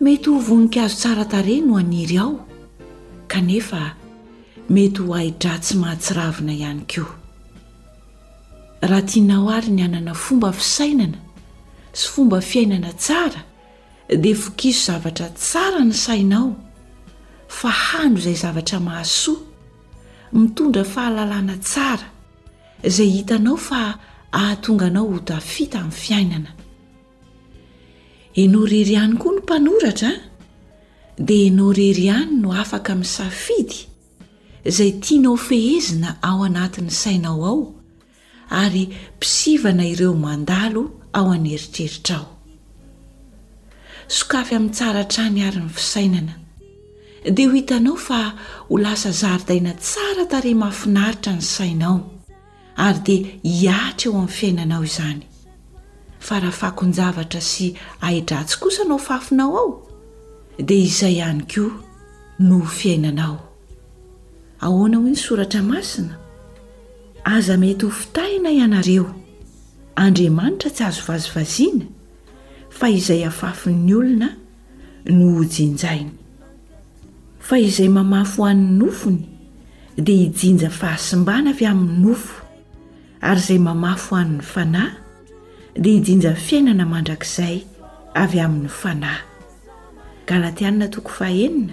Mety ho voninkazo tsara tarehy no haniry ao, kanefa mety ho ahi-dratsy mahatsiravina ihany koa. Raha tianao àry ny hanana fomba fisainana sy fomba fiainana tsara, dia fokiso zavatra tsara ny sainao, fa hano izay zavatra mahasoa, mitondra fahalalana tsara, izay hitanao fa hahatonga anao ho tafita amin'ny fiainana. Ianao irery ihany koa no mpanoratra a! Dia ianao irery ihany no afaka misafidy izay tianao hofehezina ao anatin'ny sainao ao ary mpisivana ireo mandalo ao an'eritreritrao. Sokafy amin'ny tsara hatrany ary ny fisainana, dia ho hitanao fa ho lasa zaridaina tsara tarehy mahafinaritra ny sainao. ary dia hihatra eo amin'ny fiainanao izany. Fa raha fakon-javatra sy ahi-dratsy kosa no fafonao ao, dia izay ihany koa no ho fiainanao. Ahoana hoy ny Soratra Masina? Aza mety ho fitahina ianareo. Andriamanitra tsy azo vazivaziana, fa izay afafin'ny olona, no ho jinjainy, fa izay mamafy ho an'ny nofony dia hijinja fahasimbana avy amin'ny nofo, ary izay mamafy ho an'ny fanahy dia hijinja fiainana mandrakizay avy amin'ny fanahy. Galatiana toko fahenina.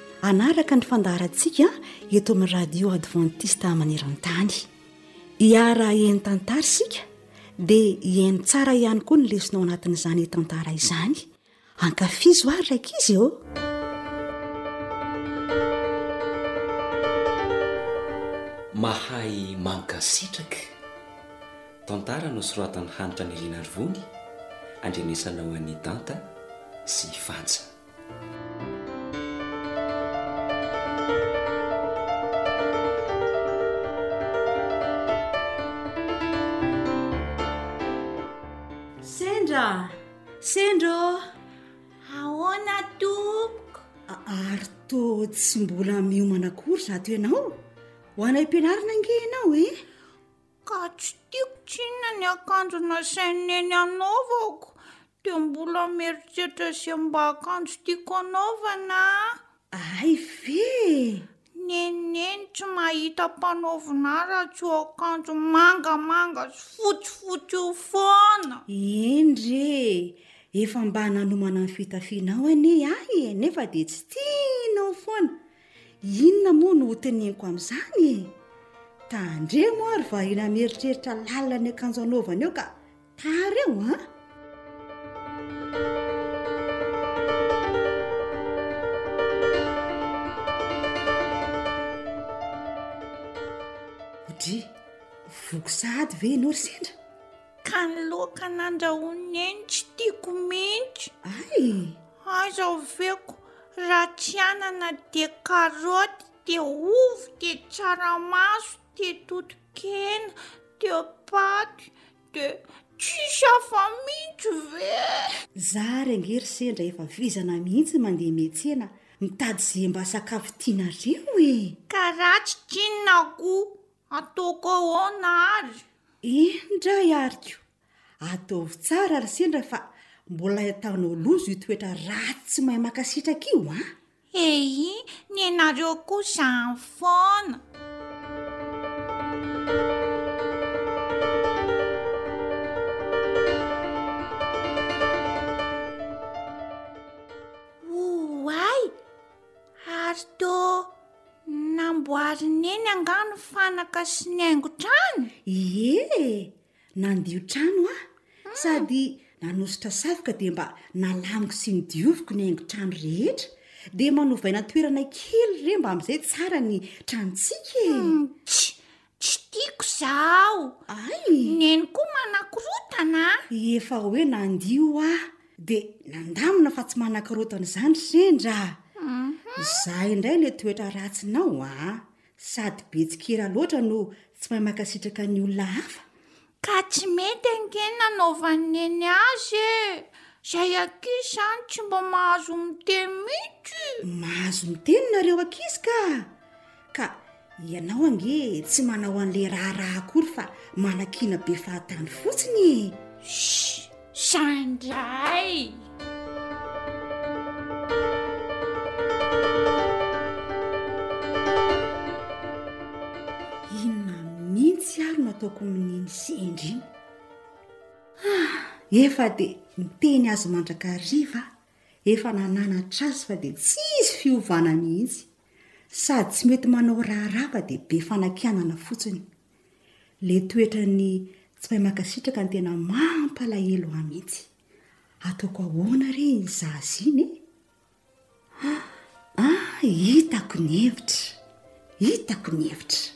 hanaraka ny fandaharantsika eto amin'ny radio advantista maneran-tany iara eny tantara isika dia hihaino tsara ihany koa ny lesona ao anatin'izany tantara izany ankafizo ary raika izy ô mahay mankasitraka tantara no soratan'ny hanitra nirina rivony andrenesana ho an'ny danta sy fantsa sendra sendra ô ahoana tompoko ary to tsy mbola miomana akory za to ianao ho anay am-pianarina ange ianao e ka tsy tiako tsinona ny akanjo nasain'ny eny anaovako Dia mbola mieritreritra izay mba akanjo tiako hanaovana a! Hay ve e! Neniny tsy mahita mpanaovinà raha tsy ho akanjo mangamanga sy fotsifotsy io foana. Eny re e! Efa mba nanomana ny fitafianao anie ahy e, nefa dia tsy tianao foana. Inona moa no hoteneniko amin'izany e! Tandremo ary variana mieritreritra lalina ny akanjo hanaovana eo ka! Tara eo an! Dry, voky sahady ve ianao ry sendra? Ka ny loka nandrahoin'i neny tsy tiako mihitsy. Ay! Aiza oveko raha tsy anana dia karoty dia ovy dia tsaramaso Tia totokena, tia paty, dia tsisy hafa mihitsy ve? Za ary angery sendra efa vizana mihitsy mandeha miatsena mitady ze mba sakafo tianareo e! Ka raha tsy kinina akoho ataoko ahoana ary? Eny ndray ariko! Ataovy tsara ry sendra fa mbola ataonao loza io toetra ratsy tsy mahay mankasitraka io an! Hehi, ny anareo koa izany foana. Namboarin'i Neny angaha ny fanaka sy ny haingon-trano? Ie, Nandio trano aho sady nanosotra savoka dia mba nalamiko sy nodioviko ny haingon-trano rehetra dia manovaina toerana kely re mba amin'izay tsara ny tranontsika e. Hmm, tsy, tsy tiako zaho. Ay! Neny koa manakorotana. Efa hoe nandio aho dia nandamina fa tsy manakorotana izany sendra. Mhm. Izay indray ilay toetra ratsinao a. Sady be tsikera loatra no tsy mahay mankasitraka ny olona hafa. Ka tsy mety ange nanaovan'i Neny azy e! Izay ankizy izany tsy mba mahazo miteny mihitsy! Mahazo miteny nareo ankizy ka! Ka ianao ange tsy manao an'ilay raharaha akory fa manakiana be fahatany fotsiny e! Shh! Sandray! ataoko amin'iny sendry iny ah, efa dia miteny azy mandrakariva efa nananatra azy fa dia tsisy fiovana mihitsy sady tsy mety manao raharaba dia be fanakianana fotsiny Le toetran'ny tsy mahay mankasitraka no tena mampalahelo ahy mihitsy. Ataoko ahoana re iny zaza iny e? Aa hitako ny hevitra, hitako ny hevitra.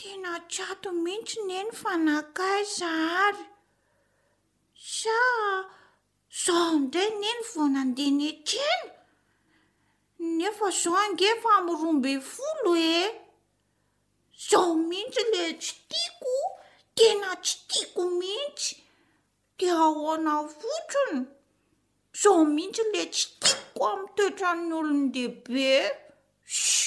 Tena tsy ato mihitsy neny fa nankaiza ary? Sa zao indray neny vao nandeha niatrehina? Nefa zao ange efa amin'ny roa ambin'ny folo e! Zao mihitsy le tsy tiako, tena tsy tiako mihitsy. De ahoana fotsiny? Zao mihitsy le tsy tiako amin'ny toetran'ny olon-dehibe. Shh.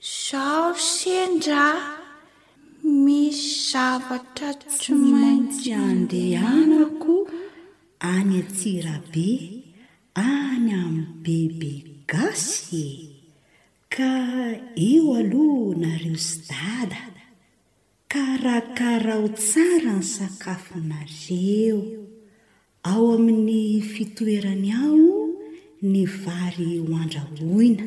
Zao sendra misy zavatra tsy maintsy andehanako any Antsirabe any amin'ny bebe gasy e! Ka eo aloha nareo sy dada! Karakarao tsara ny sakafonareo. Ao amin'ny fitoerany ao ny vary ho andrahoina.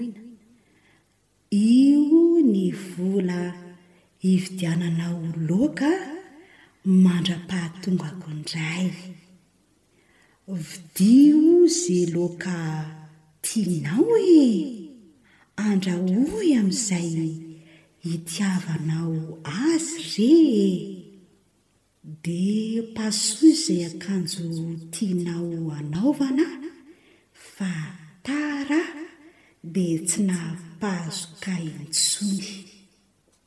Io ny vola hividiananao laoka mandra-pahatongako indray. Vidio ze loka tianao e! Andrahoy amin'izay itiavanao azy re e! De pasohy izay akanjo tianao anaovana fa tara de tsy nahapazoka intsony.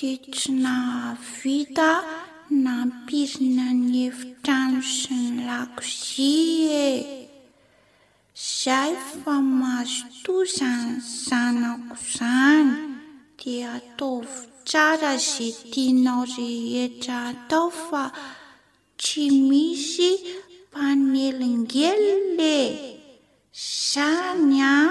dia tsy nahavita nampirina ny efitrano sy ny lakozia e! Zay fa mazotoa zany zanako zany de ataovy tsara ze tianao rehetra atao fa tsy misy mpanelingelina e! Zany an!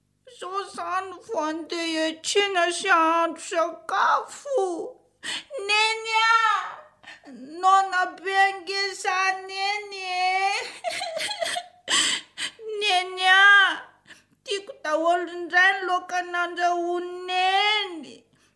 Izao izany vao handeha hiatrehina sy hahandro sakafo. Neny a! Noana be ange za Neny eh! Neny a! Tiako daholo indray ny laoka nandrahoin'i Neny.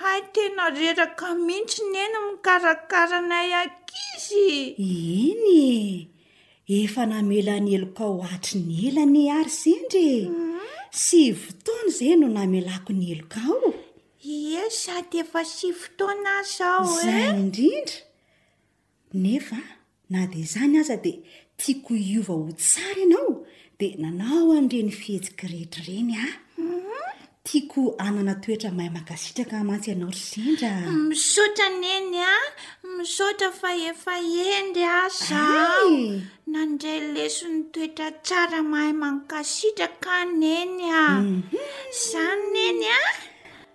Hay tena reraka mintsy neny mikarakara anay ankizy. Eny e! Efa namela ny helokao hatry ny ela anie ary sendra e! Sivy taona izay no namelako ny helokao. Ie sady efa sivy taona aho izao e! Izay indrindra! Nefa na dia izany aza dia tiako hiova ho tsara ianao dia nanao an'ireny fihetsika rehetra ireny aho. Tiako hanana toetra mahay mankasitraka mantsy ianao ry sendra. Misaotra neny a, misaotra fa efa hendry aza aho Ay! nandray leson'ny toetra tsara mahay mankasitraka neny a. Izany neny a.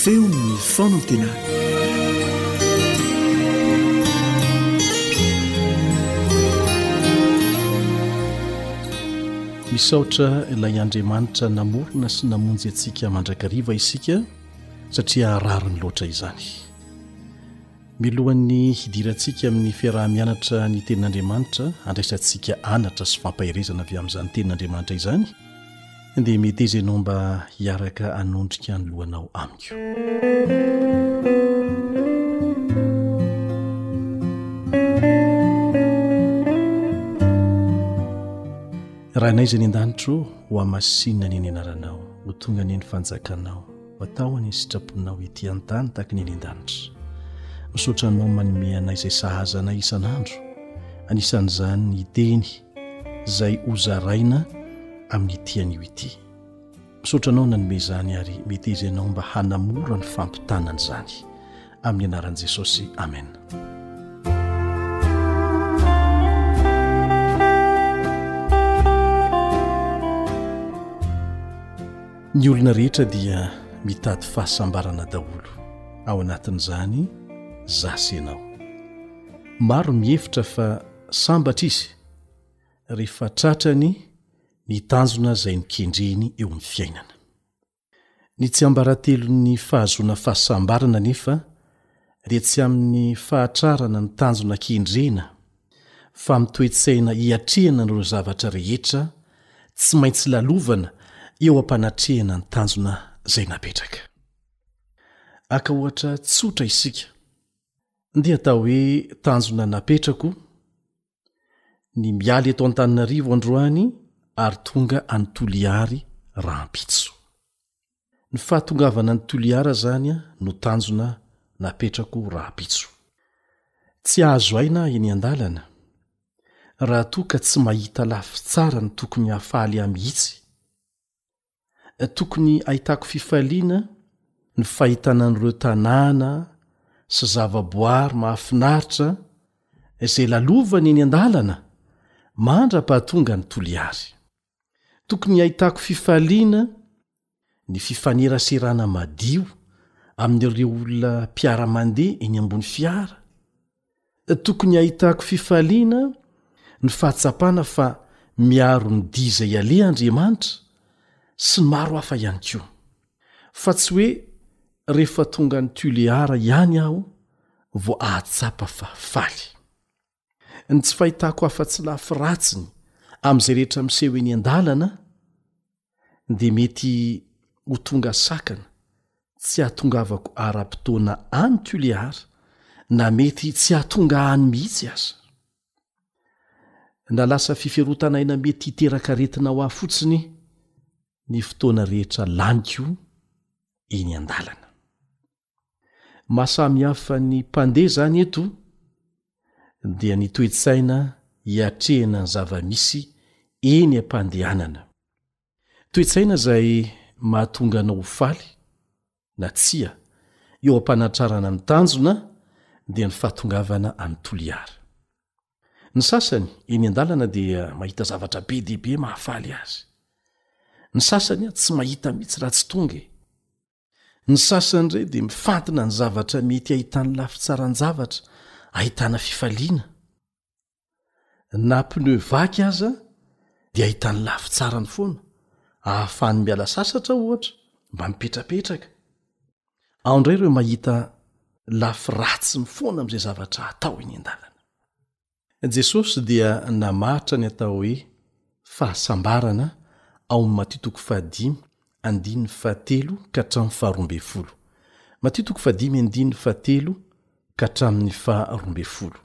Feon'ny fanantenana. Misaotra ilay Andriamanitra namorona sy namonjy antsika mandrakariva isika satria rariny loatra izany. Milohan'ny hidirantsika amin'ny fiaraha-mianatra ny tenin'Andriamanitra, andraisantsika anatra sy fampaherezana avy amin'izany tenin'Andriamanitra izany. dia meteza ianao mba hiaraka hanondrika ny lohanao amiko raha inay izay ny an-danitro ho amasinina ny ny anaranao ho tonga ny ny fanjakanao atao any sitraponao ity an-tany taky ny ny an-danitra misaotranao manome anay izay sahazanay isan'andro anisan'izany ny teny izay ho zaraina amin'ity anio ity. Misaotra anao nanome izany ary meteza ianao mba hanamora ny fampitana an'izany. Amin'ny anaran'i Jesosy, amena. ny olona rehetra dia mitady fahasambarana daholo ao anatin'izany zasy ianao maro mihevitra fa Sambatra izy rehefa tratrany ny tanjona izay nokendreny eo amin'ny fiainana. Ny tsiambaratelon'ny fahazoana fahasambarana anefa dia tsy amin'ny fahatrarana ny tanjona kendrena fa amin'ny toe-tsaina hiatrehana an'ireo zavatra rehetra tsy maintsy lalovana eo am-panatrehana ny tanjona izay napetraka. Aka ohatra tsotra isika. Ndeha atao hoe tanjona napetrako ny mialy eto Antananarivo androany ary tonga any Toliary rahampitso. Ny fahatongavana any Toliara izany no tanjona napetrako rahampitso. Tsy ahazo aina aho eny an-dalana raha toa ka tsy mahita lafy tsara ny tokony hahafaly ahy mihitsy. tokony hahitako fifaliana ny fahitana an'ireo tanàna sy zavaboary mahafinaritra izay lalovany eny an-dalana mandra-pahatonga ny toliary tokony hahitako fifaliana ny fifaneraserana madio amin'ireo olona mpiara-mandeha eny ambony fiara Tokony hahitako fifaliana ny fahatsapana fa miaro ny dia izay aleha Andriamanitra sy ny maro hafa ihany koa. Fa tsy hoe rehefa tonga any Tuléar ihany aho vao hahatsapa fa faly. Ny tsy fahitako afa-tsy lafy ratsiny amin'izay rehetra miseho eny an-dalana dia mety ho tonga sakana tsy hahatongavako ara-potoana any Tuléar na mety tsy hahatonga any mihitsy aza. Na lasa fiferotan'aina mety hiteraka aretina ho ahy fotsiny ny fotoana rehetra laniko eny an-dalana. Mahasamy hafa ny mpandeha izany eto dia ny toe-tsaina hiatrehina ny zava-misy eny am-pandehanana. Toe-tsaina izay mahatonga anao ho faly na tsia eo am-panatrarana ny tanjona dia ny fahatongavana any Toliara. Ny sasany eny an-dalana dia mahita zavatra be dia be mahafaly azy. Ny sasany tsy mahita mihitsy raha tsy tonga e! Ny sasany indray dia mifantina ny zavatra mety hahitany lafitsaran-javatra ahitana fifaliana, na pneu vaky aza dia ahitany lafitsarany foana, ahafahany miala sasatra ohatra mba mipetrapetraka. Ao indray ireo mahita lafiratsiny foana amin'izay zavatra atao eny an-dalana. Jesosy dia namaritra ny atao hoe fahasambarana ao amin'ny Matio toko fahadimy andininy fahatelo ka hatramin'ny faharoa ambin'ny folo. Matio toko fahadimy andininy fahatelo ka hatramin'ny faharoa ambin'ny folo.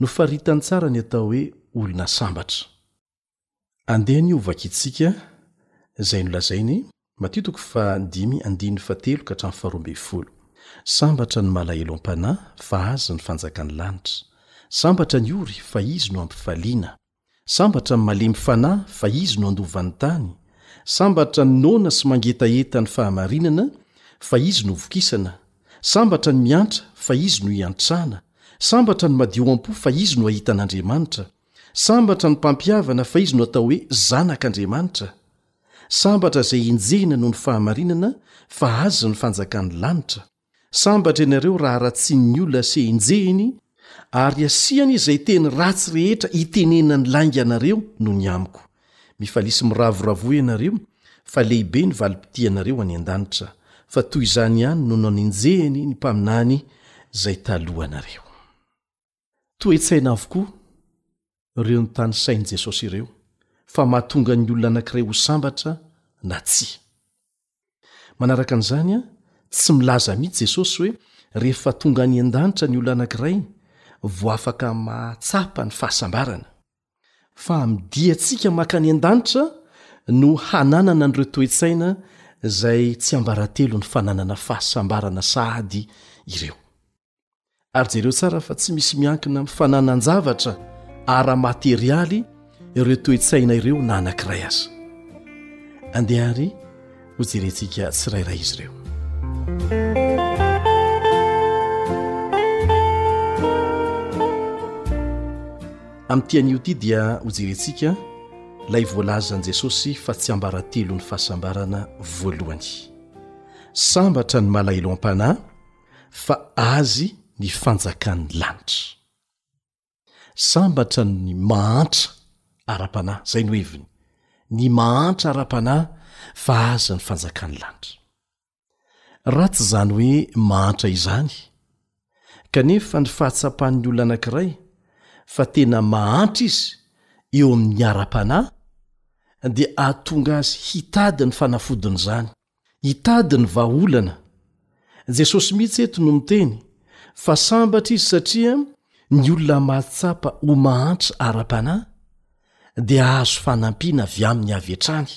Nofaritany tsara ny atao hoe olona sambatra. Andeha ny ho vakintsika izay nolazain'i. Matio toko fahadimy andininy fahatelo ka hatramin'ny faharoa ambin'ny folo. Sambatra ny malahelo am-panahy, fa azy ny fanjakan'ny lanitra. Sambatra ny ory, fa izy no hampifaliana. Sambatra ny malemy fanahy, fa izy no handova ny tany. Sambatra ny noana sy mangetaheta ny fahamarinana, fa izy no hovokisana. Sambatra ny miantra, fa izy no hiantrana. Sambatra ny madio am-po, fa izy no hahita an'Andriamanitra. Sambatra ny mpampihavana fa izy no atao hoe zanak' Andriamanitra, sambatra izay enjehina noho ny fahamarinana fa azy ny fanjakan' ny lanitra. Sambatra ianareo raha haratsian' ny olona sy enjehiny, ary asiany izay teny ratsy rehetra itenenany lainga anareo noho ny amiko. Mifalisy miravoravoa ianareo, fa lehibe ny valim-pitianareo any an-danitra, fa toy izany ihany no nanenjehany ny mpaminany izay talohanareo. Toe-tsaina avokoa ireo notanisain'i Jesosy ireo fa mahatonga ny olona anankiray ho sambatra na tsia. Manaraka an'izany, tsy milaza mihitsy Jesosy hoe rehefa tonga any an-danitra ny olona anankiray vao afaka mahatsapa ny fahasambarana, fa amin'ny diantsika mankany an-danitra no hananana an'ireo toe-tsaina izay tsiambaratelon'ny fananana fahasambarana sahady ireo. ary jereo tsara fa tsy misy miankina amin'ny fananan-javatra ara-materialy ireo toe-tsaina ireo na anankiray aza andeha ary ho jerentsika tsirairay izy ireo amin'ny tian'io ity dia ho jerentsika ilay voalazan'i jesosy fa tsy ambaratelon'ny fahasambarana voalohany sambatra ny malahelo am-panahy fa Azy ny fanjakan'ny lanitra. Sambatra ny mahantra ara-panahy, izay no heviny, ny mahantra ara-panahy fa Azy ny fanjakan'ny lanitra. Raha tsy izany hoe mahantra izany, kanefa ny fahatsapan'ny olona anankiray fa tena mahantra izy eo amin'ny ara-panahy, dia hahatonga azy hitady ny fanafodin'izany, Hitady ny vahaolana. Jesosy mihitsy eto no miteny fa sambatra izy satria ny olona mahatsapa ho mahantra ara-panahy dia hahazo fanampiana avy aminy avy hatrany,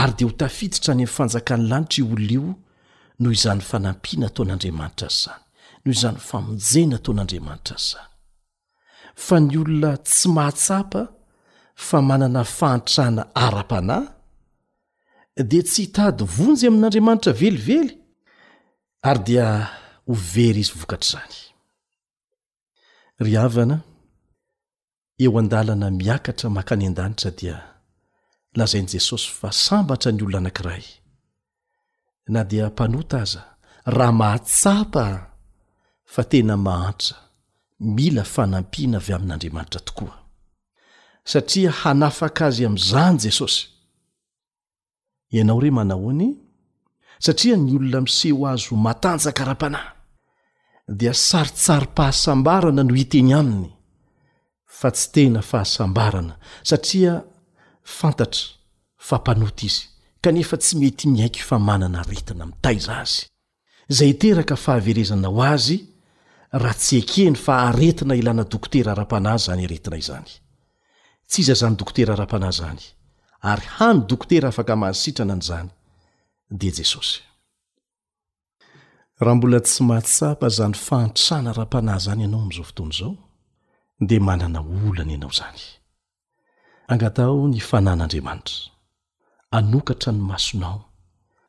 ary dia ho tafiditra any amin'ny fanjakan'ny lanitra io olona io noho izany fanampiana ataon'Andriamanitra azy izany, noho izany famonjena ataon'Andriamanitra azy izany. fa ny olona tsy mahatsapa fa manana fahantrana ara-panahy dia tsy hitady vonjy amin'Andriamanitra velively ary dia ho very izy vokatr'izany. Ry havana, eo an-dalana miakatra mankany an-danitra dia lazain'i Jesosy fa sambatra ny olona anankiray. na dia mpanota aza raha mahatsapa fa tena mahantra mila fanampiana avy amin'Andriamanitra tokoa satria hanafaka azy amin'izany Jesosy ianao re manahoany satria ny olona miseho azy ho matanjaka ara-panahy dia saritsary-pahasambarana no hiteny aminy fa tsy tena fahasambarana satria fantatra fa mpanota izy kanefa tsy mety miaiky fa manana aretina mitaiza azy izay hiteraka fahaverezana ho azy raha tsy ekeny fa aretina ilana dokotera ara-panahy izany aretina izany tsy iza izany dokotera ara-panahy izany ary hany dokotera afaka mahasitrana an'izany dia jesosy Raha mbola tsy mahatsapa izany fahantrana ara-panahy izany ianao amin'izao fotoana izao, dia manana olana ianao izany. Angataho ny fanan'Andriamanitra hanokatra ny masonao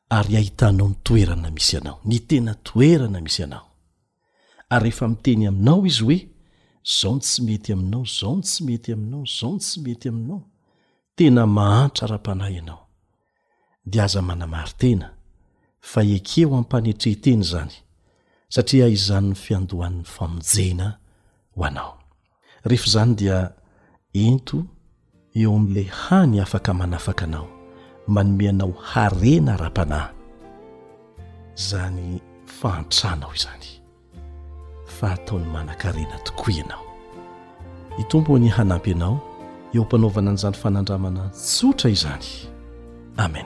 ary hahitanao ny toerana misy anao, ny tena toerana misy anao. Ary rehefa miteny aminao Izy hoe, izao no tsy mety aminao, izao no tsy mety aminao, izao no tsy mety aminao, tena mahantra ara-panahy ianao. dia aza manamari-tena fa ekeo am-panetre-tena izany satria izany ny fiandohan'ny famonjena ho anao. Rehefa izany dia ento eo amin'ilay hany afaka manafaka anao, manome anao harena ara-panahy izany fahantranao izany. fa ataony manankarena tokoa ianao. Ny Tompo anie hanampy anao eo am-panaovana an'izany fanandramana tsotra izany. Amen.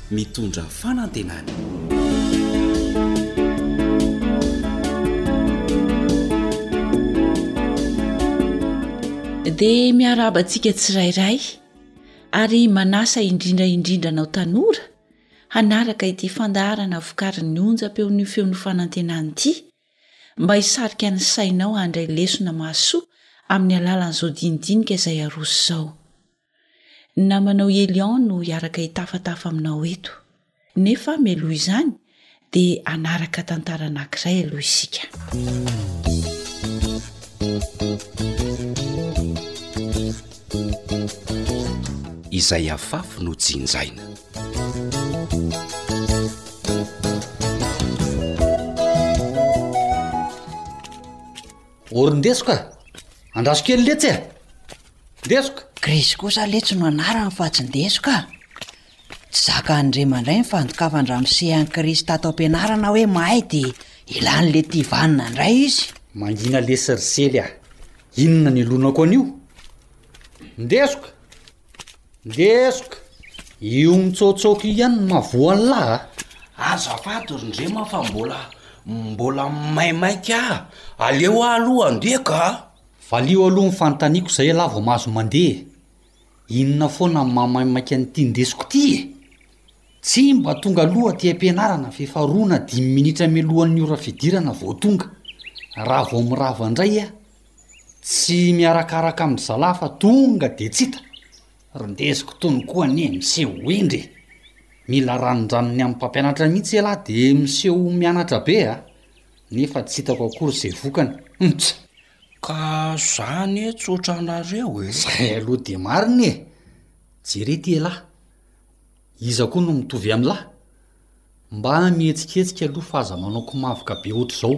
mitondra fanantenana. dia miarahaba antsika tsirairay ary manasa indrindra indrindra anao tanora hanaraka ity fandaharana vokarin'ny onja-peo ny feon'ny fanantenany ity mba hisarika ny sainao handray lesona mahasoa amin'ny alalan'izao dinidinika izay aroso izao Ny namanao i Elian no hiaraka hitafatafa aminao eto. Nefa mialoha izany dia hanaraka tantara anankiray aloha isika. Izay afafy no jinjaina. Ory ndeso ka! Andraso kely letsy e! Ndesoka! Grisy kosa letsy no anarany fa tsy Ndesoka a! Tsy zakan'ny ray aman-dray ny fandokafan-dramose an'i Krisy tato am-pianarana hoe mahay dia ilany le tia vanona indray izy. Mangina lesy ry Sely a! Inona no ilonako an'io? Ndesoka! Ndesoka! Io mitsaotsaoka io ihany no mahavoan'lah a! Azafady ry Ndrema fa mbola mbola maimaika a! Aleo aho aloha handeha ka! Valio aloha ny fanontaniako zay elah vao mahazo mandeha e! Inona foana ny mahamaimaika an'ity ndesiko ity e! Tsy mba tonga aloha aty am-pianarana f'efa roa na dimy minitra mialohan'ny ora fidirana vao tonga. Raha vao mirava ndray ah! Tsy miarakaraka amin-dry zalahy fa tonga de tsy hita. Ry ndesiko tony koa anie miseho hendry e! Mila ranondranony amin'ny mpampianatra mihitsy elah de miseho mianatra be ah! nefa tsy hitako akory izay vokany, humpts. Ka za anie tsotra anareo e! Zay aloha dia marina e! Jereo ity elah, iza koa no mitovy amin'lah? Mba mihetsiketsika aloha fa aza manao komavoka be ohatr'izao,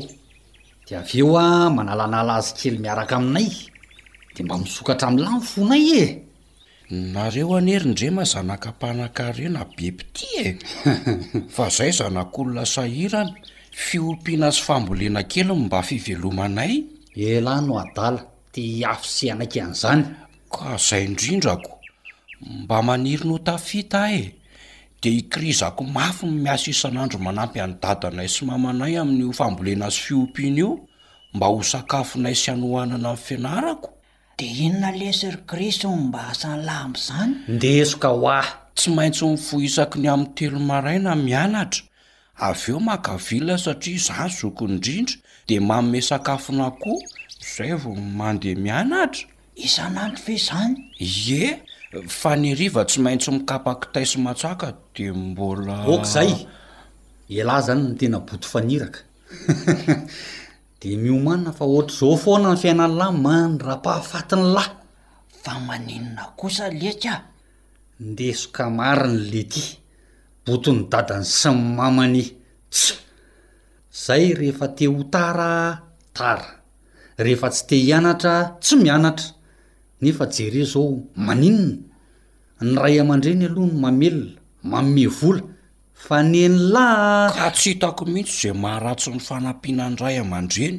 dia avy eo an, manalanala azy kely miaraka aminay, dia mba misokatra amin'lah ny fonay e! Nareo anie ry ndrema zanaka mpanakarena be mpitia e! Fa zay zanak'olona sahirana, fiompiana sy fambolena kely no mba fivelomanay. Elah no adala te hiafy sy hanaiky an'izany. Ka zay ndrindra ko mba maniry ny ho tafita ahy e! Dia ikirizako mafy ny miasa isan'andro manampy an'i dadanay sy mamanay amin'io fambolena sy fiompiana io mba ho sakafonay sy hanohanana ny fianarako. Dia inona lesy ry Krisy no mba asan'lah amin'izany? Ndeso ka ho ahy! Tsy maintsy mifoha isaky ny amin'ny telo maraina mianatra, avy eo maka villa satria izaho zoky indrindra, dia manome sakafon'akoho, izay vao mandeha mianatra. Isan'andro ve izany? Ie, fa ny hariva tsy maintsy mikapa kitay sy matsaka dia mbola. Ok izay! Elah izany ny tena boto faniraka. Dia miomanina fa ohatr'izao foana ny fiainan'ny lahy mandrapahafatin'ny lahy. Fa maninona kosa lety a! Ndeso ka marina i Lety. Boton'ny dadany sy ny mamany tsy. Zay rehefa te ho tara tara. Rehefa tsy te hianatra tsy mianatra. Nefa jereo zao maninona? Ny ray aman-dreny aloha no mamelona, manome vola. Fa neny lah a! Ka tsy hitako mihitsy izay maharatsy ny fanampiana ny ray aman-dreny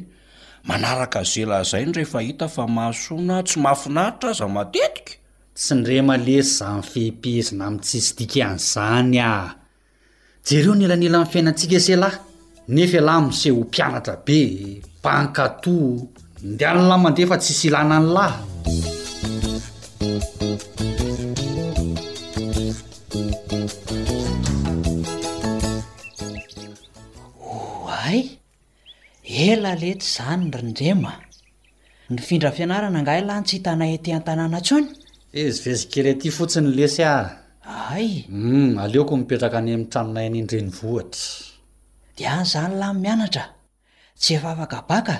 manaraka izay lazainy rehefa hita fa mahasoa na tsy mahafinaritra aza matetika. Tsindrema lesy zany fehipihezina amin'ny tsisy dikany zany ah! Jereo ny elanelan'ny fiainantsika se lah! Nefa elah miseho mpianatra be, mpankato, ndehan'lah mandeha fa tsisy ilana an'lah. Oay! Ela letsy zany ry Ndrema a! Nifindra fianarana angaha ilany tsy hitanay ety an-tanàna intsony? Vezivezy kely aty fotsiny lesy aho. Hay! Humm, aleoko mipetraka any amin'ny tranonay any an-drenivohitra. Dia any izany lahy mianatra? Tsy efa afaka baka?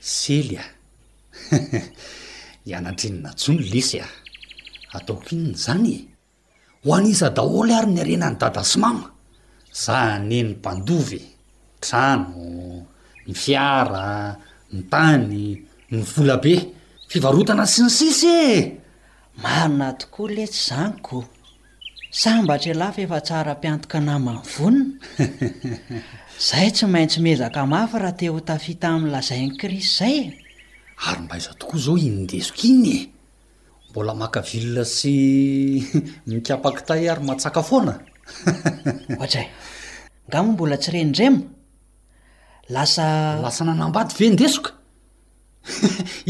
Celia, Hianatra inona intsony lesy aho? Ataoko inona izany e? Ho an'iza daholo ary ny harenan'i dada sy mama? Za anie ny mpandova e! Trano, ny fiara, ny tany, ny vola be fivarotana sy ny sisa e! Marina tokoa letsy zany ko! Sambatra ialahy fa efa tsara mpiantoka namany vonona. Zay tsy maintsy miezaka mafy raha te ho tafita amin'ny lazain'i Krisy zay e! Ary mba aiza tokoa zao iny ndesiko iny e! Mbola maka vilona sy mikapa kitay ary matsaka foana? Ohatra e! Nga moa mbola tsy ren'i Rema? Lasa. Lasa nanambady ve ndesoka?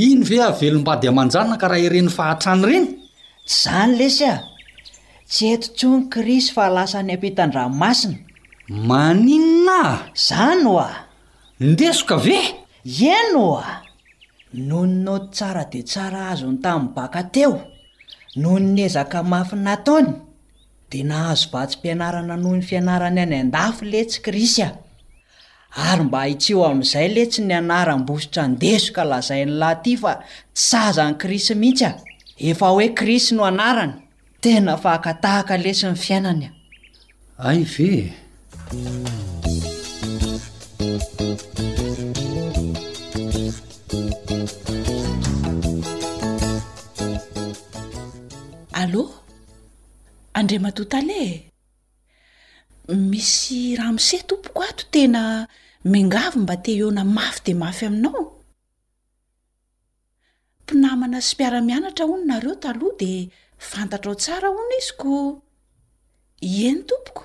Iny ve havelombady aman-janaka raha ireny fahatrany ireny? Tsy izany lesy a! Tsy eto intsony Krisy fa lasa any am-pitan-dranomasina. Maninona? Izany oa! Ndesoka ve? Eny oa! Noho ny naoty tsara dia tsara azony tamin'ny baka teo, noho ny ezaka mafy nataony, dia nahazo vatsim-pianarana noho ny fianarany any an-dafy letsy Krisy a! Ary mba ahitsiho amin'izay letsy ny anaram-bositra ndesoka lazain'i Laty fa tsy saza an'i Krisy mihitsy a! Efa hoe Krisy no anarany. Tena fahakatahaka lesy ny fiainana e. Hay ve e. Allô? Andriamatoa Tale e. Misy Ramose tompoko ato tena miangavy mba te hihaona mafy dia mafy aminao. Mpinamana sy mpiara-mianatra hono nareo taloha dia fantatrao tsara hono izy koa Ie ny tompoko?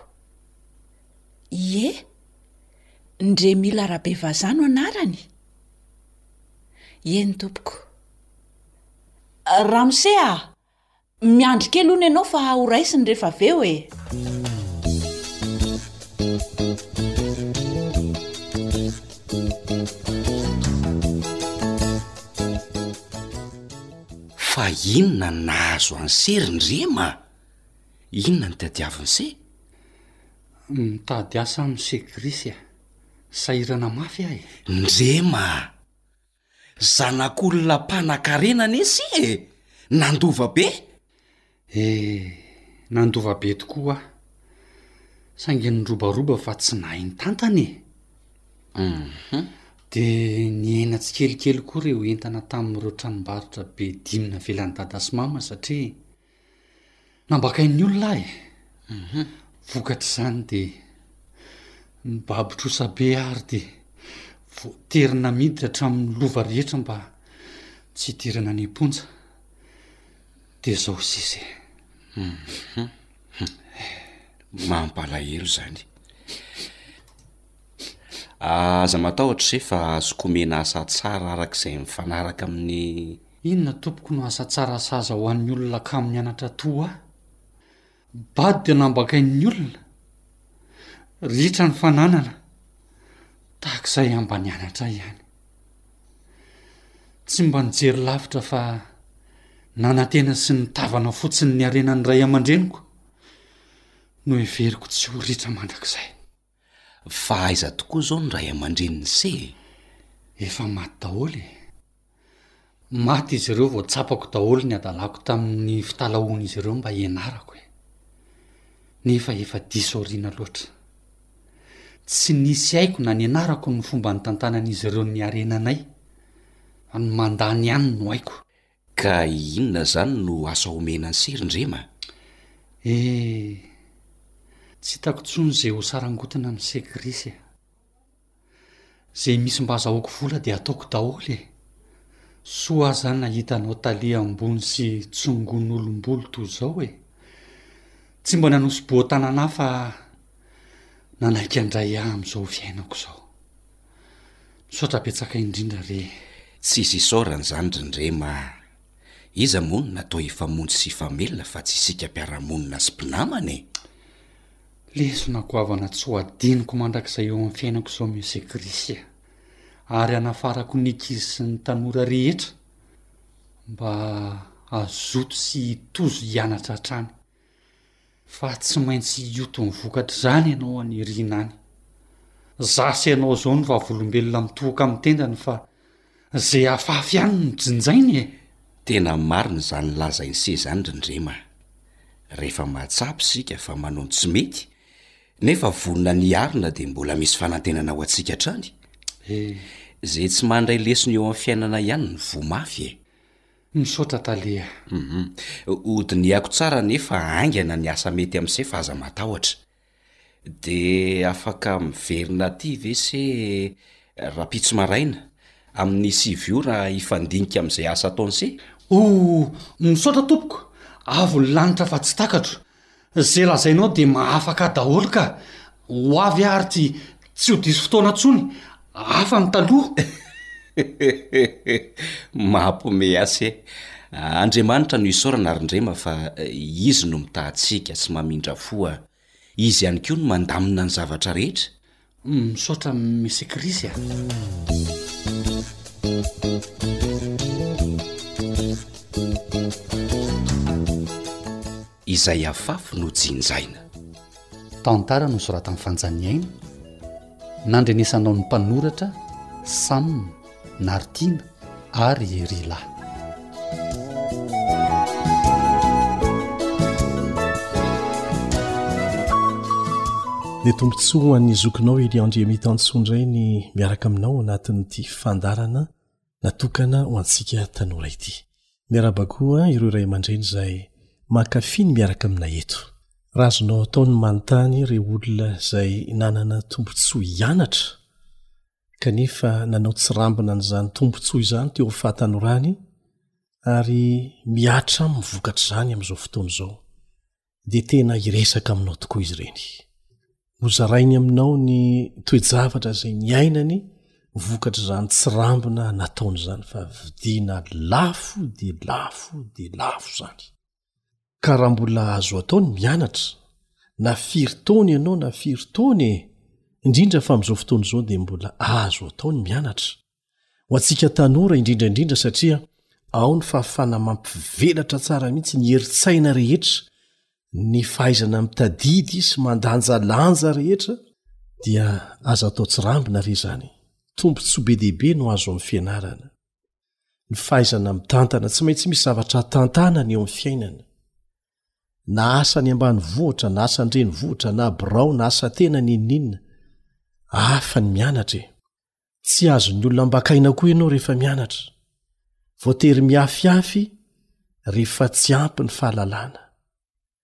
Ie, Ndremila Rabevazaha no anarany? Ie ny tompoko. Ramose ah! Miandry kely hono ianao fa ho raisiny rehefa avy eo e! Fa inona no nahazo an'i Se ry Ndrema a! Inona no tadiavin'i Se? Mitady asa amin'i Se Krisy a! Sahirana mafy aho e! Ndrema a! Zanak'olona mpanakarena anie si e! Nandova be? Eh, nandova be tokoa aho. Saingy nirobaroba fa tsy nahay nitantana e! Hum. Dia nihena tsikelikely koa ireo entana tamin'ireo tranombarotra be dimy navelan'i Dada sy Mama satria. Nambakain'ny olona ahy e! Vokatr'izany dia nibabo trosa be aho ary dia voatery namiditra hatramin'ny lova rehetra mba tsy hidirana any am-ponja. Dia izao sisa e! Mampalahelo izany. Aza matahotra ise fa azoko omena asa tsara araka izay mifanaraka amin'ny Inona tompoko no asa tsara saza ho an'ny olona kamo nianatra toa ahy? Bado dia nambakain'ny olona? Ritra ny fananana tahak'izay aho mba nianatra ihany. Tsy mba nijery lavitra fa nanantena sy nitavana fotsiny ny harenan'ny ray aman-dreniko no heveriko tsy ho ritra mandrakizay. Fa aiza tokoa zao ny ray aman-dreniny se e? Efa maty daholo e! Maty izy ireo vao tsapako daholo ny adalako tamin'ny fitalahoan'izy ireo mba hianarako e! Nefa efa diso aoriana loatra. Tsy nisy haiko na nianarako ny fomba nitantanan'izy ireo ny harenanay, fa ny mandany ihany no haiko. Ka inona zany no asa omena an'i Sery ndrema a! Eeh! Tsy hitako tsony ze ho sarangotina an'i Seky Risy a! Ze misy mba azahoako vola de ataoko daholo e! Soa aza aho nahita anao tale ambony sy tsongon'olom-bolo toy zao e! Tsy mba nanosi-boan-tanana aho fa nanaiky handray ahy am'zao fiainako zao. Misaotra betsaka indrindra re e. Tsisy isaorana izany ry Ndrema a! Iza moa no natao hifamonjy sy hifamelona fa tsy isika mpiara-monina sy mpinamana e! Lesona goavana tsy ho adinoko mandrakizay eo amin'ny fiainako izao Monsieur Chris a! Ary hanafarako ny ankizy sy ny tanora rehetra mba hazoto sy hitozo hianatra hatrany Fa tsy maintsy hioty ny vokatr'izany ianao any aoriana any. Za sy ianao izao no vavolombelona mitohoka amin'ny tendany fa izay afafy ihany no jinjainy e! Tena marina izany lazain'i se izany ry Ndrema a! Rehefa mahatsapa isika fa manao ny tsy mety nefa vonona ny hiarina dia mbola misy fanantenana ho antsika hatrany. Izay tsy mandray lesona eo amin'ny fiainana ihany no voa mafy e! Misaotra Tale a. Hum. Ho dinihako tsara anie fa haingana ny asa mety am se fa aza matahotra. De afaka miverina aty ve se rapitso maraina amin'ny sivy ora hifandinika amin'izay asa ataony se? Oh! Misaotra tompoko! Avon'ny lanitra fa tsy takatro! Ze lazainao de mahafaka daholo ka! Ho avy ary ty, tsy ho diso fotoana tsony hafa ny taloha. Mampme asse. Andriamanitra no isaorana ry Ndrema fa Izy no mitaha antsika sy mamindra fo a. Izy ihany koa no mandamina ny zavatra rehetra. Misaotra Monsieur Chris a. Izay afafy no jinjaina. Tantara nosoratan'i Fanjaniaina, nandrenesanao ny mpanoratra Sam. Nartiana ary Herilahy. Dia tombontsoa ho an'ny zokinao Elia Andriamitansoa indray ny miaraka aminao anatin'ity fandarana natokana ho antsika tanora ity. Miaraba koa ireo iray aman-dreny izay mankafy ny miaraka aminay eto. Raha azonao atao ny manontany ireo olona izay nanana tombontsoa hianatra, kanefa nanao tsirambina an'izany tombontsoa izany teo amin'ny fahatanorany ary mihatra amin'ny vokatr'izany amin'izao fotoana izao dia tena hiresaka aminao tokoa izy ireny nozarainy aminao ny toejavatra izay niainany vokatr' izany tsirambina nataony izany fa vidiana lafo dia lafo dia lafo izany ka raha mbola azo atao ny mianatra na firy taona ianao na firy taona e indrindra fa amin'izao fotoana izao dia mbola azo atao ny mianatra ho antsika tanora indrindra indrindra satria ao ny fahafana mampivelatra tsara mihitsy ny heritsaina rehetra ny fahaizana mitadidy sy mandanja lanja rehetra dia aza atao tsirambina re zany tombo tsy ho be dehibe no azo amin'ny fianarana ny fahaizana mitantana tsy maintsy misy zavatra tantanany eo amin'ny fiainana na asa ny ambany vohitra na asa ndreny vohitra na birao na asa tena ny inninna afa ny mianatra e tsy azon'ny olona mbakaina koa ianao rehefa mianatra voatery miafiafy rehefa tsy ampy ny fahalalana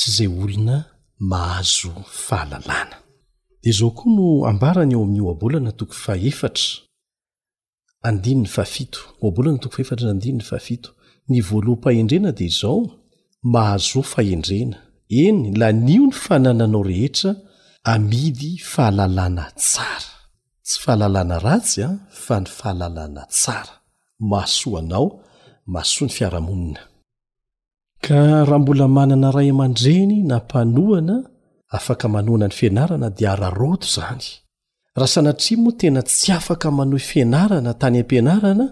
sy izay olona mahazo fahalalana. Dia izao koa no ambarany ao amin'ny Ohabolana toko fahefatra andininy fahafito, Ohabolana toko fahefatra andininy fahafito, Ny voaloham-pahendrena dia izao, Mahazoa fahendrena, eny, lanio ny fanananao rehetra amidy fahalalana tsara, tsy fahalalana ratsy an, fa ny fahalalana tsara, mahasoa anao, mahasoa ny fiarahamonina. Ka raha mbola manana ray aman-dreny na mpanohana afaka manohana ny fianarana dia araraoty izany. Raha sanatria moa tena tsy afaka manohy fianarana tany am-pianarana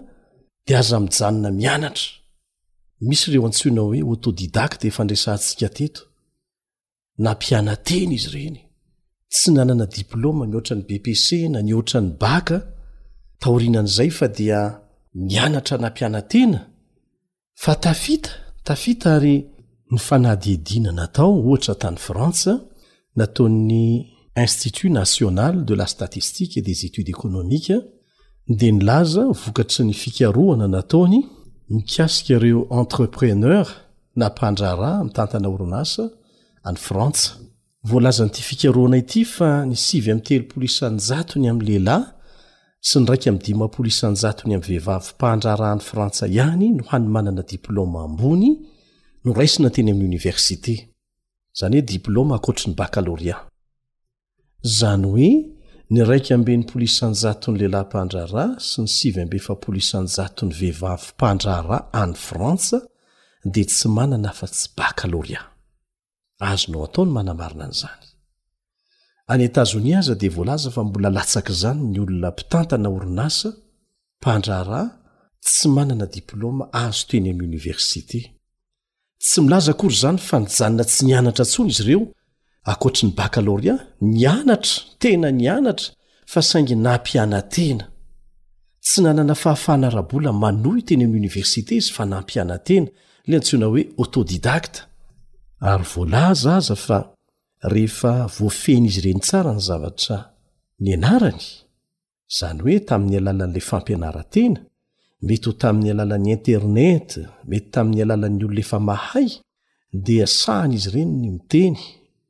dia aza mijanona mianatra. Misy ireo antsoina hoe autodidacte efa niresahantsika teto. na mpianatena izy ireny tsy nanana diploma mihoatra ny bpc na nihoatra ny baka taorianan'izay fa dia mianatra na mpianatena fa tafita tafita ary ny fanadihadiana natao ohatra tany frantsa nataon'ny institut national de la statistique et des études économiques dia nilaza vokatry ny fikarohana nataony mikasika ireo entrepreneur na mpandraharaha mitantana orinasa any Frantsa. Voalazan'ity fikarohana ity fa ny sivy amby telopolo isan-jatony amin'ny lehilahy sy ny iraika amby dimampolo isan-jatony amin'ny vehivavy mpandraharaha any Frantsa ihany no hany manana diplaoma ambony noraisina teny amin'ny oniversite, izany hoe diplaoma ankoatry ny bakalorea. izany hoe ny iraika amby enimpolo isan-jaton'ny lehilahy mpandraharaha sy ny sivy amby efapolo isan-jaton'ny vehivavy mpandraharaha any Frantsa dia tsy manana afa-tsy bakalorea. Azonao atao ny manamarina an'izany. Any Etazonia aza dia voalaza fa mbola latsak'izany ny olona mpitantana orinasa, mpandraharaha, tsy manana diplaoma azo teny amin'ny oniversite. Tsy milaza akory izany fa nijanona tsy nianatra intsony izy ireo, ankoatry ny bakalorea, nianatra, tena nianatra, fa saingy nampiana-tena. Tsy nanana fahafahana ara-bola manohy teny amin'ny oniversite izy fa nampiana-tena, ilay antsoina hoe autodidacte. Ary voalaza aza fa rehefa voafehin'izy ireny tsara ny zavatra nianarany, izany hoe tamin'ny alalan'ilay fampianaran-tena, mety ho tamin'ny alalan'ny Internet, mety tamin'ny alalan'ny olona efa mahay, dia sahan'izy ireny ny miteny,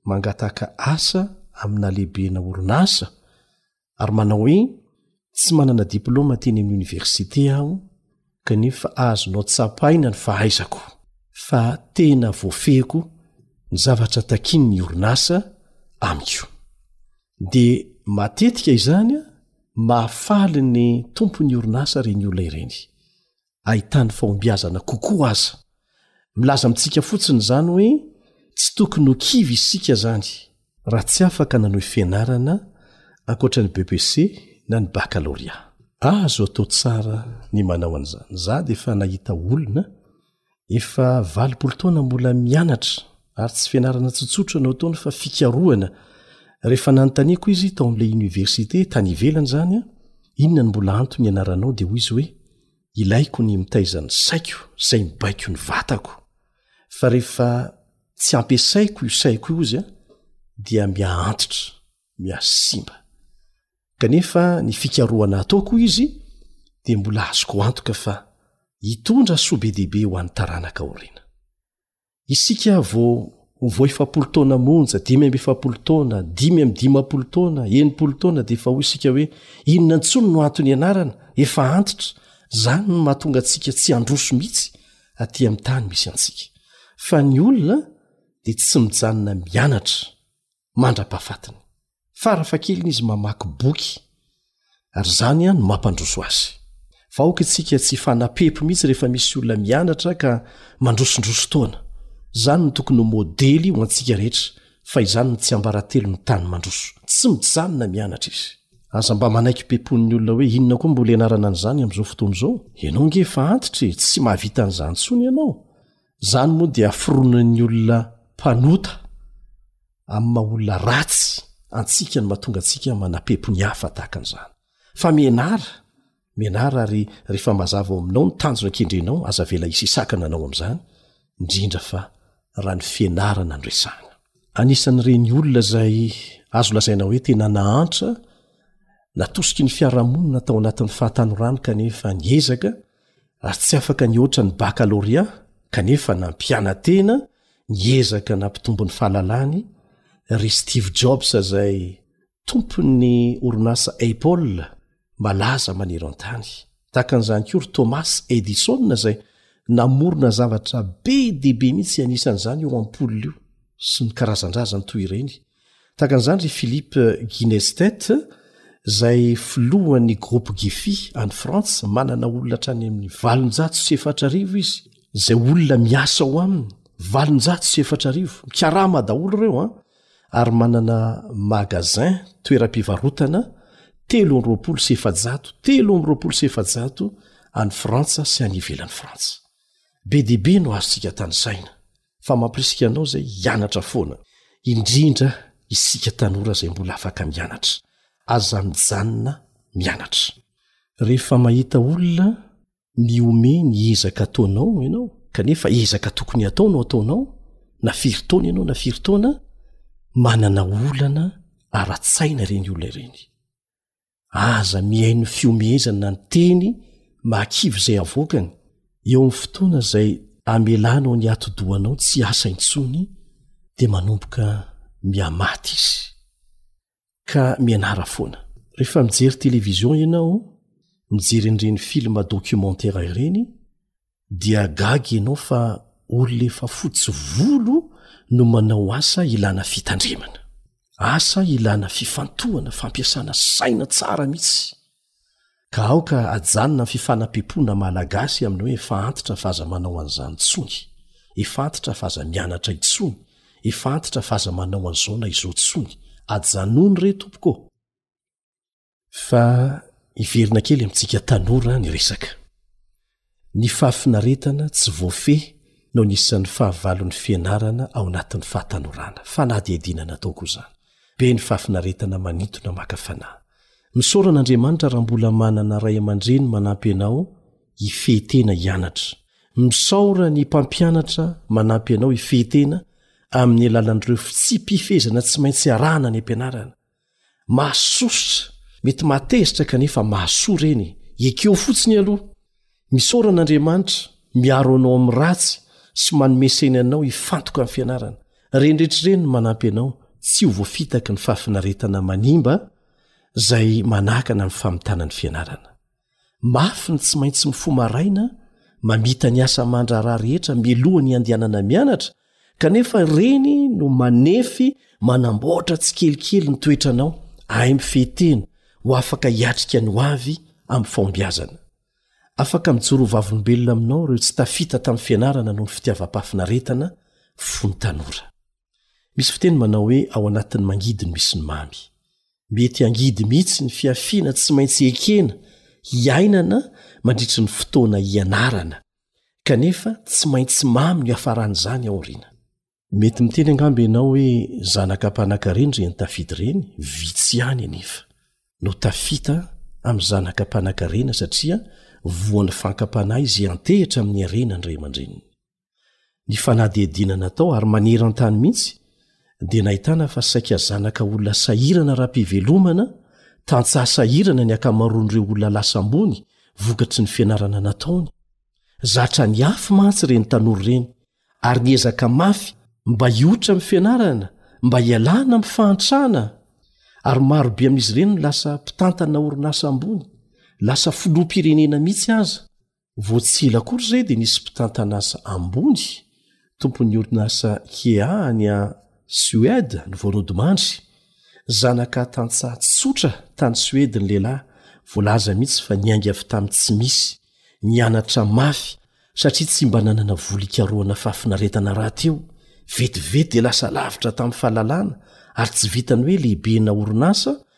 mangataka asa amina lehibena orinasa, ary manao hoe, Tsy manana diplaoma teny amin'ny oniversite aho, kanefa azonao tsapaina ny fahaizako fa tena voafehiko ny zavatra takin' ny orinasa amiko. Dia matetika izany mahafaly ny tompon'ny orinasa ireny olona ireny, ahitany fahombiazana kokoa aza. Milaza amintsika fotsiny izany hoe tsy tokony ho kivy isika izany raha tsy afaka nanohy fianarana ankoatra ny BEPC na ny Bakalôria. Azo atao tsara ny manao an'izany. Za dia efa nahita olona efa valopolo taona mbola mianatra ary tsy fianarana tsotsotra no ataony fa fikarohana. Rehefa nanontaniako izy tao amin'ilay oniversite tany ivelany izany an, inona no mbola antony ianaranao dia hoy izy hoe Ilaiko ny mitaiza ny saiko izay mibaiko ny vatako, fa rehefa tsy ampiasaiko io saiko io izy a, dia mihaantitra, mihasimba. Kanefa ny fikarohana ataoko, hoy izy, dia mbola azoko antoka fa hitondra soa be dia be ho an'ny taranaka aoriana. Isika vao vao efapolo taona monja, dimy amby efapolo taona, dimy amby dimampolo taona, enimpolo taona dia efa hoy isika hoe, inona intsony no antony ianarana? Efa antitra. Izany no mahatonga antsika tsy handroso mihitsy aty amin'ny tany misy antsika. Fa ny olona dia tsy mijanona mianatra. mandra-pahafatiny. Farafahakeliny izy mamaky boky, ary izany no mampandroso azy. Fa aoka isika tsy hifanampepo mihitsy rehefa misy olona mianatra ka mandrosondroso toana. Izany no tokony ho modely ho antsika rehetra, fa izany no tsiambaratelon'ny tany mandroso. Tsy mijanona mianatra izy. Aza mba manaiky bepon' ny olona hoe inona koa mbola ianarana an'izany amin'izao fotoana izao? Ianao ange efa antitra e, tsy mahavita an'izany intsony ianao. Izany moa dia foronan'ny olona mpanota amin'ny maha olona ratsy antsika no mahatonga antsika manampepo ny hafa tahaka an'izany. Fa mianara, mianara ary rehefa mazava ao aminao ny tanjona kendrenao, aza avela hisy hisakana anao amin'izany, indrindra fa raha ny fianarana no resahana. Anisan'ireny olona izay azo lazaina hoe tena nahantra, natosiky ny fiarahamonina tao anatin'ny fahatanorany kanefa niezaka, ary tsy afaka nihoatra ny bakalorea kanefa nampiana-tena niezaka nampitombo ny fahalalany ry Steve Jobs izay tompon'ny orinasa Apple malaza maneran-tany. Tahaka an'izany koa ry Thomas Edison izay namorona zavatra be dia be mihitsy anisan'izany io ampoule io sy ny karazan-drazany toy ireny Tahaka an'izany ry Philippe Guinestet, izay filohan'ny Groupe Gefi any Frantsa, manana olona hatrany amin'ny valonjato sy efatra arivo izy, izay olona miasa ao aminy, valonjato sy efatra arivo, mikarama daholo ireo an, ary manana magasin, toeram-pivarotana, telo amby roapolo sy efajato, telo amby roapolo sy efajato, any Frantsa sy any ivelan'i Frantsa. Be dia be no azontsika tanisaina. fa mampirisika anao izay hianatra foana, indrindra isika tanora izay mbola afaka mianatra. Aza mijanona mianatra. Rehefa mahita olona mihomehy ny ezaka ataonao ianao, kanefa ezaka tokony hatao no ataonao, na firy taona ianao na firy taona, manana olana ara-tsaina ireny olona ireny. aza mihaino fihomehezana ny teny mahakivy izay avoakany eo amin'ny fotoana izay amelanao ny ato-dohanao tsy asa intsony dia manomboka mihamaty izy ka mianara foana rehefa mijery televizion ianao mijery an'ireny filma documentaire ireny dia gaga ianao fa olona efa fotsy volo no manao asa ilana fitandremana asa ilana fifantohana fampiasana saina tsara mihitsy ka aoka ajanona fifanam-pimpoana malagasy amin'ny hoe efa antitra fa aza manao an'izany tsony efa antitra fa aza mianatra intsony efa antitra fa aza manao an'izao na izao tsony ajanony re tompoko fa hiverina kely amintsika tanora ny resaka ny fahafinaretana tsy voafehy no ny isan'ny fahavalon'ny fianarana ao anatin'ny fahatanorana fanadihadiana natao koa izany be ny fahafinaretana manintona maka fanahy misaora an'andriamanitra raha mbola manana ray aman-dreny manampy anao hifehytena hianatra misaora ny mpampianatra manampy anao hifehytena amin'ny alalan'ireo fitsipifezana tsy maintsy arahana ny ampianarana Mahasosotra, mety mahatezitra kanefa mahasoa ireny e! Ekeo fotsiny aloha. Misaorana Andriamanitra miaro anao amin'ny ratsy sy manome saina anao hifantoka amin'ny fianarana. Ireny rehetra ireny no manampy anao tsy ho voafitaky ny fahafinaretana manimba izay manakana amin'ny famitana ny fianarana. Mafy ny tsy maintsy mifoha maraina mamita ny asa aman-draharaha rehetra mialohan'ny handehanana mianatra, kanefa ireny no manefy manamboatra tsikelikely ny toetranao, ahay mifehy tena ho afaka hiatrika ny hoavy amin'ny fahombiazana. Afaka mijoro ho vavolombelona aminao ireo tsy tafita tamin'ny fianarana noho ny fitiavam-pahafinaretana fony tanora. Misy fiteny manao hoe ao anatin'ny mangidy no misy ny mamy. Mety hangidy mihitsy ny fiafiana tsy maintsy ekena hiainana mandritry ny fotoana hianarana, kanefa tsy maintsy mamy ny hafaran'izany aoriana. Mety miteny angamba ianao hoe zanaka mpanankarena ireny tafita ireny, vitsy ihany anefa no tafita amin'ny zanaka mpanankarena satria voan'ny fankam-panahy izay antehitra amin'ny harenan-dray aman-dreniny. ny fanadihadiana natao ary maneran-tany mihitsy dia nahitana fa saika zanaka olona sahirana ara-pivelomana tantsaha sahirana ny ankamaroan'ireo olona lasa ambony vokatry ny fianarana nataony zatra ny afy mantsy ireny tanora ireny ary niezaka mafy mba hiotra amin'ny fianarana mba hialana amin'ny fahantrana ary marobe amin'izy ireny lasa mpitantana orinasa ambony lasa filohampirenena mihitsy aza Vao tsy ela akory izay dia nisy mpitantan'asa ambony, tompon'ny orinasa Ikea any Suède no voanodimandry. Zanaka tantsaha tsotra tany Suède ny lehilahy, voalaza mihitsy fa niainga avy tamin'ny tsy misy, nianatra mafy satria tsy mba nanana vola hikarohana fahafinaretana rahateo. Vetivety dia lasa lavitra tamin'ny fahalalana ary tsy vitan'ny hoe lehibe na orinasa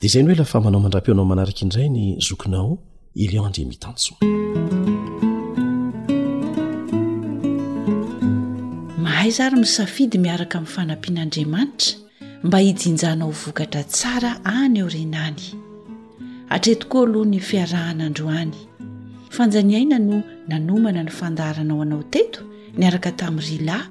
Dia izay no ela fa manao mandra-peo anao manaraka indray ny zokinao Elion Andriamitanjo. Mahay zary misafidy miaraka amin'ny fanampian'Andriamanitra mba hijinjanao vokatra tsara any aoriana any. Hatreto koa aloha ny fiarahana androany. Fanjaniaina no nanomana ny fandaharanao anao teto niaraka tamin'ny Rila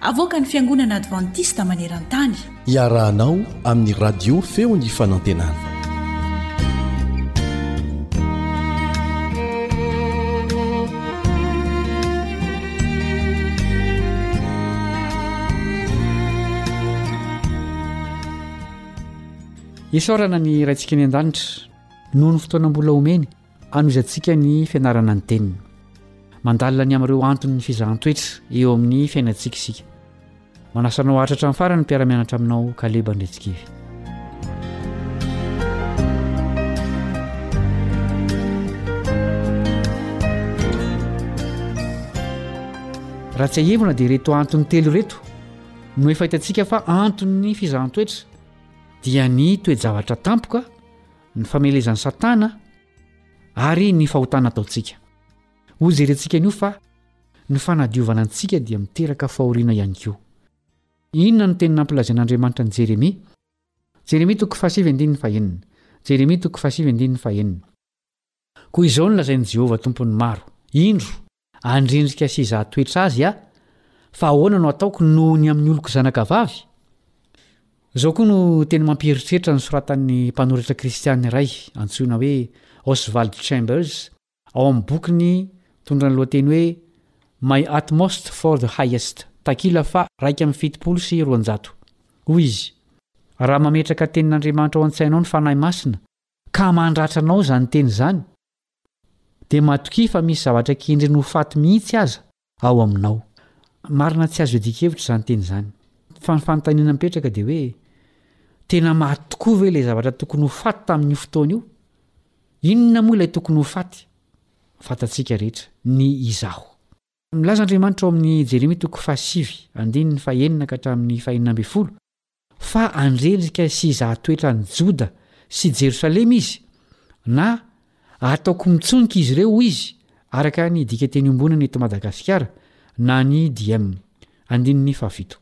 Avoakan'ny Fiangonana Advantista maneran-tany. Iarahanao amin'ny Radio Feon'ny Fanantenana. Isaorana ny Raintsika any an-danitra noho ny fotoana mbola omeny Hanomezantsika ny fianarana ny Teniny. Mandalina ny amin'ireo anton'ny fizahan-toetra eo amin'ny fiainantsika isika. Manasa anao haharitra hatramin'ny farany ny mpiara-mianatra aminao Caleb Andretsikivy. Raha tsiahivina dia ireto antony telo ireto no efa hitantsika fa anton'ny fizahan-toetra dia ny toe-javatra tampoka ny famelezan'i Satana ary ny fahotana ataontsika. Hojerentsika anio fa ny fanadiovana antsika dia miteraka fahoriana ihany koa. Inona no teny nampilazain'Andriamanitra an'i Jeremia? Jeremia toko fahasivy andininy fahenina. Jeremia toko fahasivy andininy fahenina. Koa izao no lazain'i Jehovah Tompon'ny maro, Indro! Handrendrika sy hizaha toetra azy aho, fa ahoana no hataoko noho ny amin'ny oloko zanaka vavy? Izao koa no teny mampieritreritra nosoratan'ny mpanoratra kristiana iray antsoina hoe Oswald Chambers ao amin'ny bokiny mitondra ny lohateny hoe My Utmost for the Highest, takila faha iraika amby fitopolo sy roanjato. Hoy izy, Raha mametraka ny Tenin'Andriamanitra ao an-tsainao ny fanahy masina, ka mandratra anao izany teny izany, Dia matokia fa misy zavatra kendreny ho faty mihitsy aza ao aminao. Marina tsy azo iadian-kevitra izany teny izany. Fa ny fanontaniana mipetraka dia hoe, tena maty tokoa ve ilay zavatra tokony ho faty tamin'io fotoana io? Inona moa ilay tokony ho faty? Fantatsika rehetra ny Izaho. Milaza Andriamanitra ao amin'ny Jeremia toko fahasivy, andininy fahenina ka hatramin'ny fahenina ambin'ny folo, fa handrendrika sy hizaha toetra an'i Joda sy Jerosalema izy, na Hataoko mitsonika izy ireo, hoy izy, araka ny dika teny iombonana eto Madagasikara, na ny DIEM. Andininy fahafito.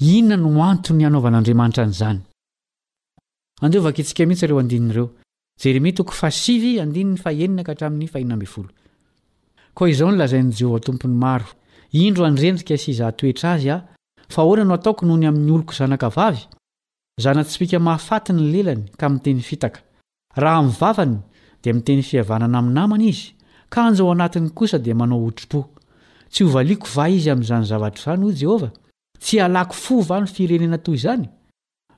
Inona no antony hanaovan'Andriamanitra an'izany? Andeha ho vakintsika mihitsy ireo andininy ireo. Jeremia toko fahasivy andininy fahenina ka hatramin'ny fahina ambin'ny folo. Koa izao no lazain'i Jehovah Tompon'ny maro, Indro handrendrika sy hizaha toetra azy aho, fa ahoana no hataoko noho ny amin'ny oloko zanakavavy? Zana-tsipìka mahafaty ny lelany ka miteny fitaka. Raha amin'ny vavany, dia miteny fihavanana amin'ny namany izy, kanjo ao anatiny kosa dia manao otripo. Tsy hovaliako va izy amin'izany zavatra izany, hoy Jehovah? Tsy hialako fo va ny firenena toy izany?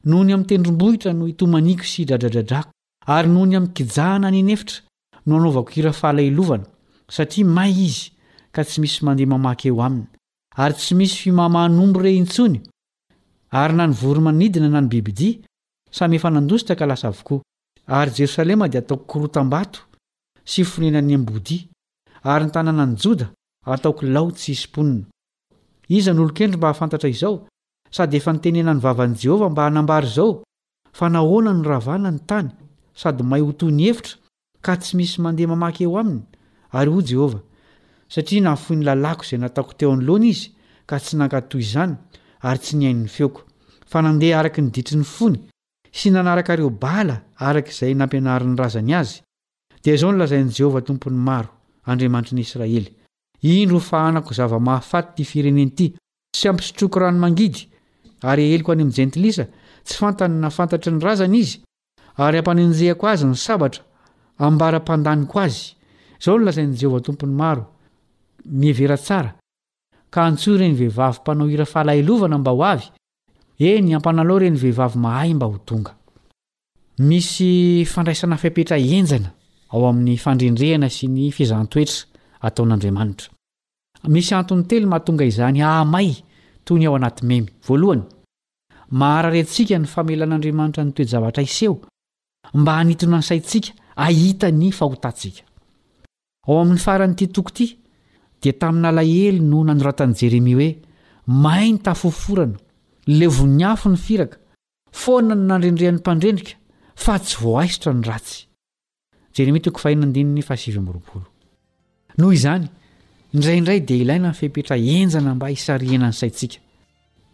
Noho ny amin'ny tendrombohitra no itomaniako sy idradradradrako, ary noho ny amin'ny kijahana any an'efitra no anaovako hira fahalehilovana, satria may izy ka tsy misy mandeha mamaky eo aminy, ary tsy misy fimamahan'ombre intsony, ary na ny voromanidina na ny bibidia, samy efa nandositra ka lasa avokoa. Ary Jerosalema dia ataoko korotam-bato sy fonenan'ny ambodia, ary ny tanànan'i Joda ataoko lao tsy hisy mponina. Iza no olon-kendry mba hahafantatra izao? Sady efa nitenenan'ny vavan'i Jehovah mba hanambara izao, fa nahoana no ravana ny tany, sady may ho toy ny efitra, ka tsy misy mandeha mamaky eo aminy? Ary hoy Jehovah, Satria nahafoy ny lalàko izay nataoko teo anoloany izy, ka tsy nankatò izany, ary tsy nihaino ny feoko, fa nandeha araka ny ditry ny fony, sy nanaraka ireo bala araka izay nampianarin'ny razany azy, dia izao no lazain'i Jehovah Tompon'ny maro, Andriamanitry ny Israely, Indro ho fahanako zava-mahafaty ity firenena ity Tsy ampisotroiko rano mangidy, ary aeliko any amin'ny jentilisa, tsy fantany na fantatry ny razany izy, ary ampanenjehako azy ny sabatra, ambara-pandaniko azy. Izao no lazain'i Jehovah Tompon'ny maro, Mihevera tsara, ka antsoy ireny vehivavy mpanao hira fahalahelovana mba ho avy, eny, ampanalao ireny vehivavy mahay mba ho tonga. Misy fandraisana fepetra henjana ao amin'ny fandrendrehana sy ny fiezahan-toetra ataon'Andriamanitra. Misy antony telo mahatonga izany hahamay toy ny ao anaty memy. Voalohany, maharary antsika ny famelan'Andriamanitra ny toe-javatra hiseho, mba hanintona ny saintsika hahita ny fahotantsika. Ao amin'ny faran'ity toko ity, dia tamin'alahelo no nanoratan'i Jeremia hoe, May ny tafoforana, levon'ny afo ny firaka, foana no nandrendrehan'ny mpandrendrika, fa tsy voaisitra ny ratsy. Jeremia toko faheno andininy fahasivy amby roapolo. Noho izany, indraindray dia ilaina ny fepetra henjana mba hisarihana ny saintsika.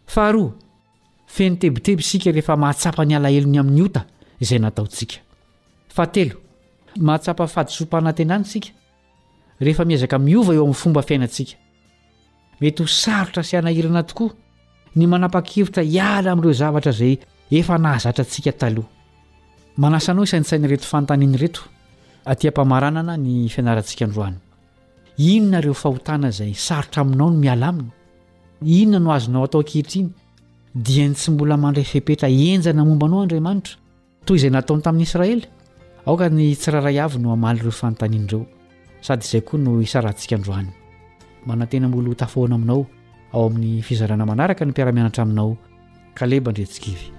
Faharoa, feno tebiteby isika rehefa mahatsapa ny alahelony amin'ny ota izay nataontsika. Fahatelo, mahatsapa fahadisoam-panantenana isika. rehefa miezaka miova eo amin'ny fomba fiainantsika. Mety ho sarotra sy hanahirana tokoa ny manapa-kevitra hiala amin'ireo zavatra izay efa nahazatra antsika taloha. Manasa anao hisaintsaina ireto fanontaniana ireto aty am-pamaranana ny fianarantsika androany. Inona ireo fahotana izay sarotra aminao ny miala aminy? Inona no azonao atao ankehitriny dieny tsy mbola mandray fepetra henjana momba anao Andriamanitra? Toy izay nataony tamin'ny Israely, aoka ny tsirairay avy no hamaly ireo fanontaniana ireo, sady izay koa no isarantsika androany. Manantena mbola ho tafahoana aminao ao amin'ny fizarana manaraka ny mpiara-mianatra aminao, Kaleba Andriantsikivy.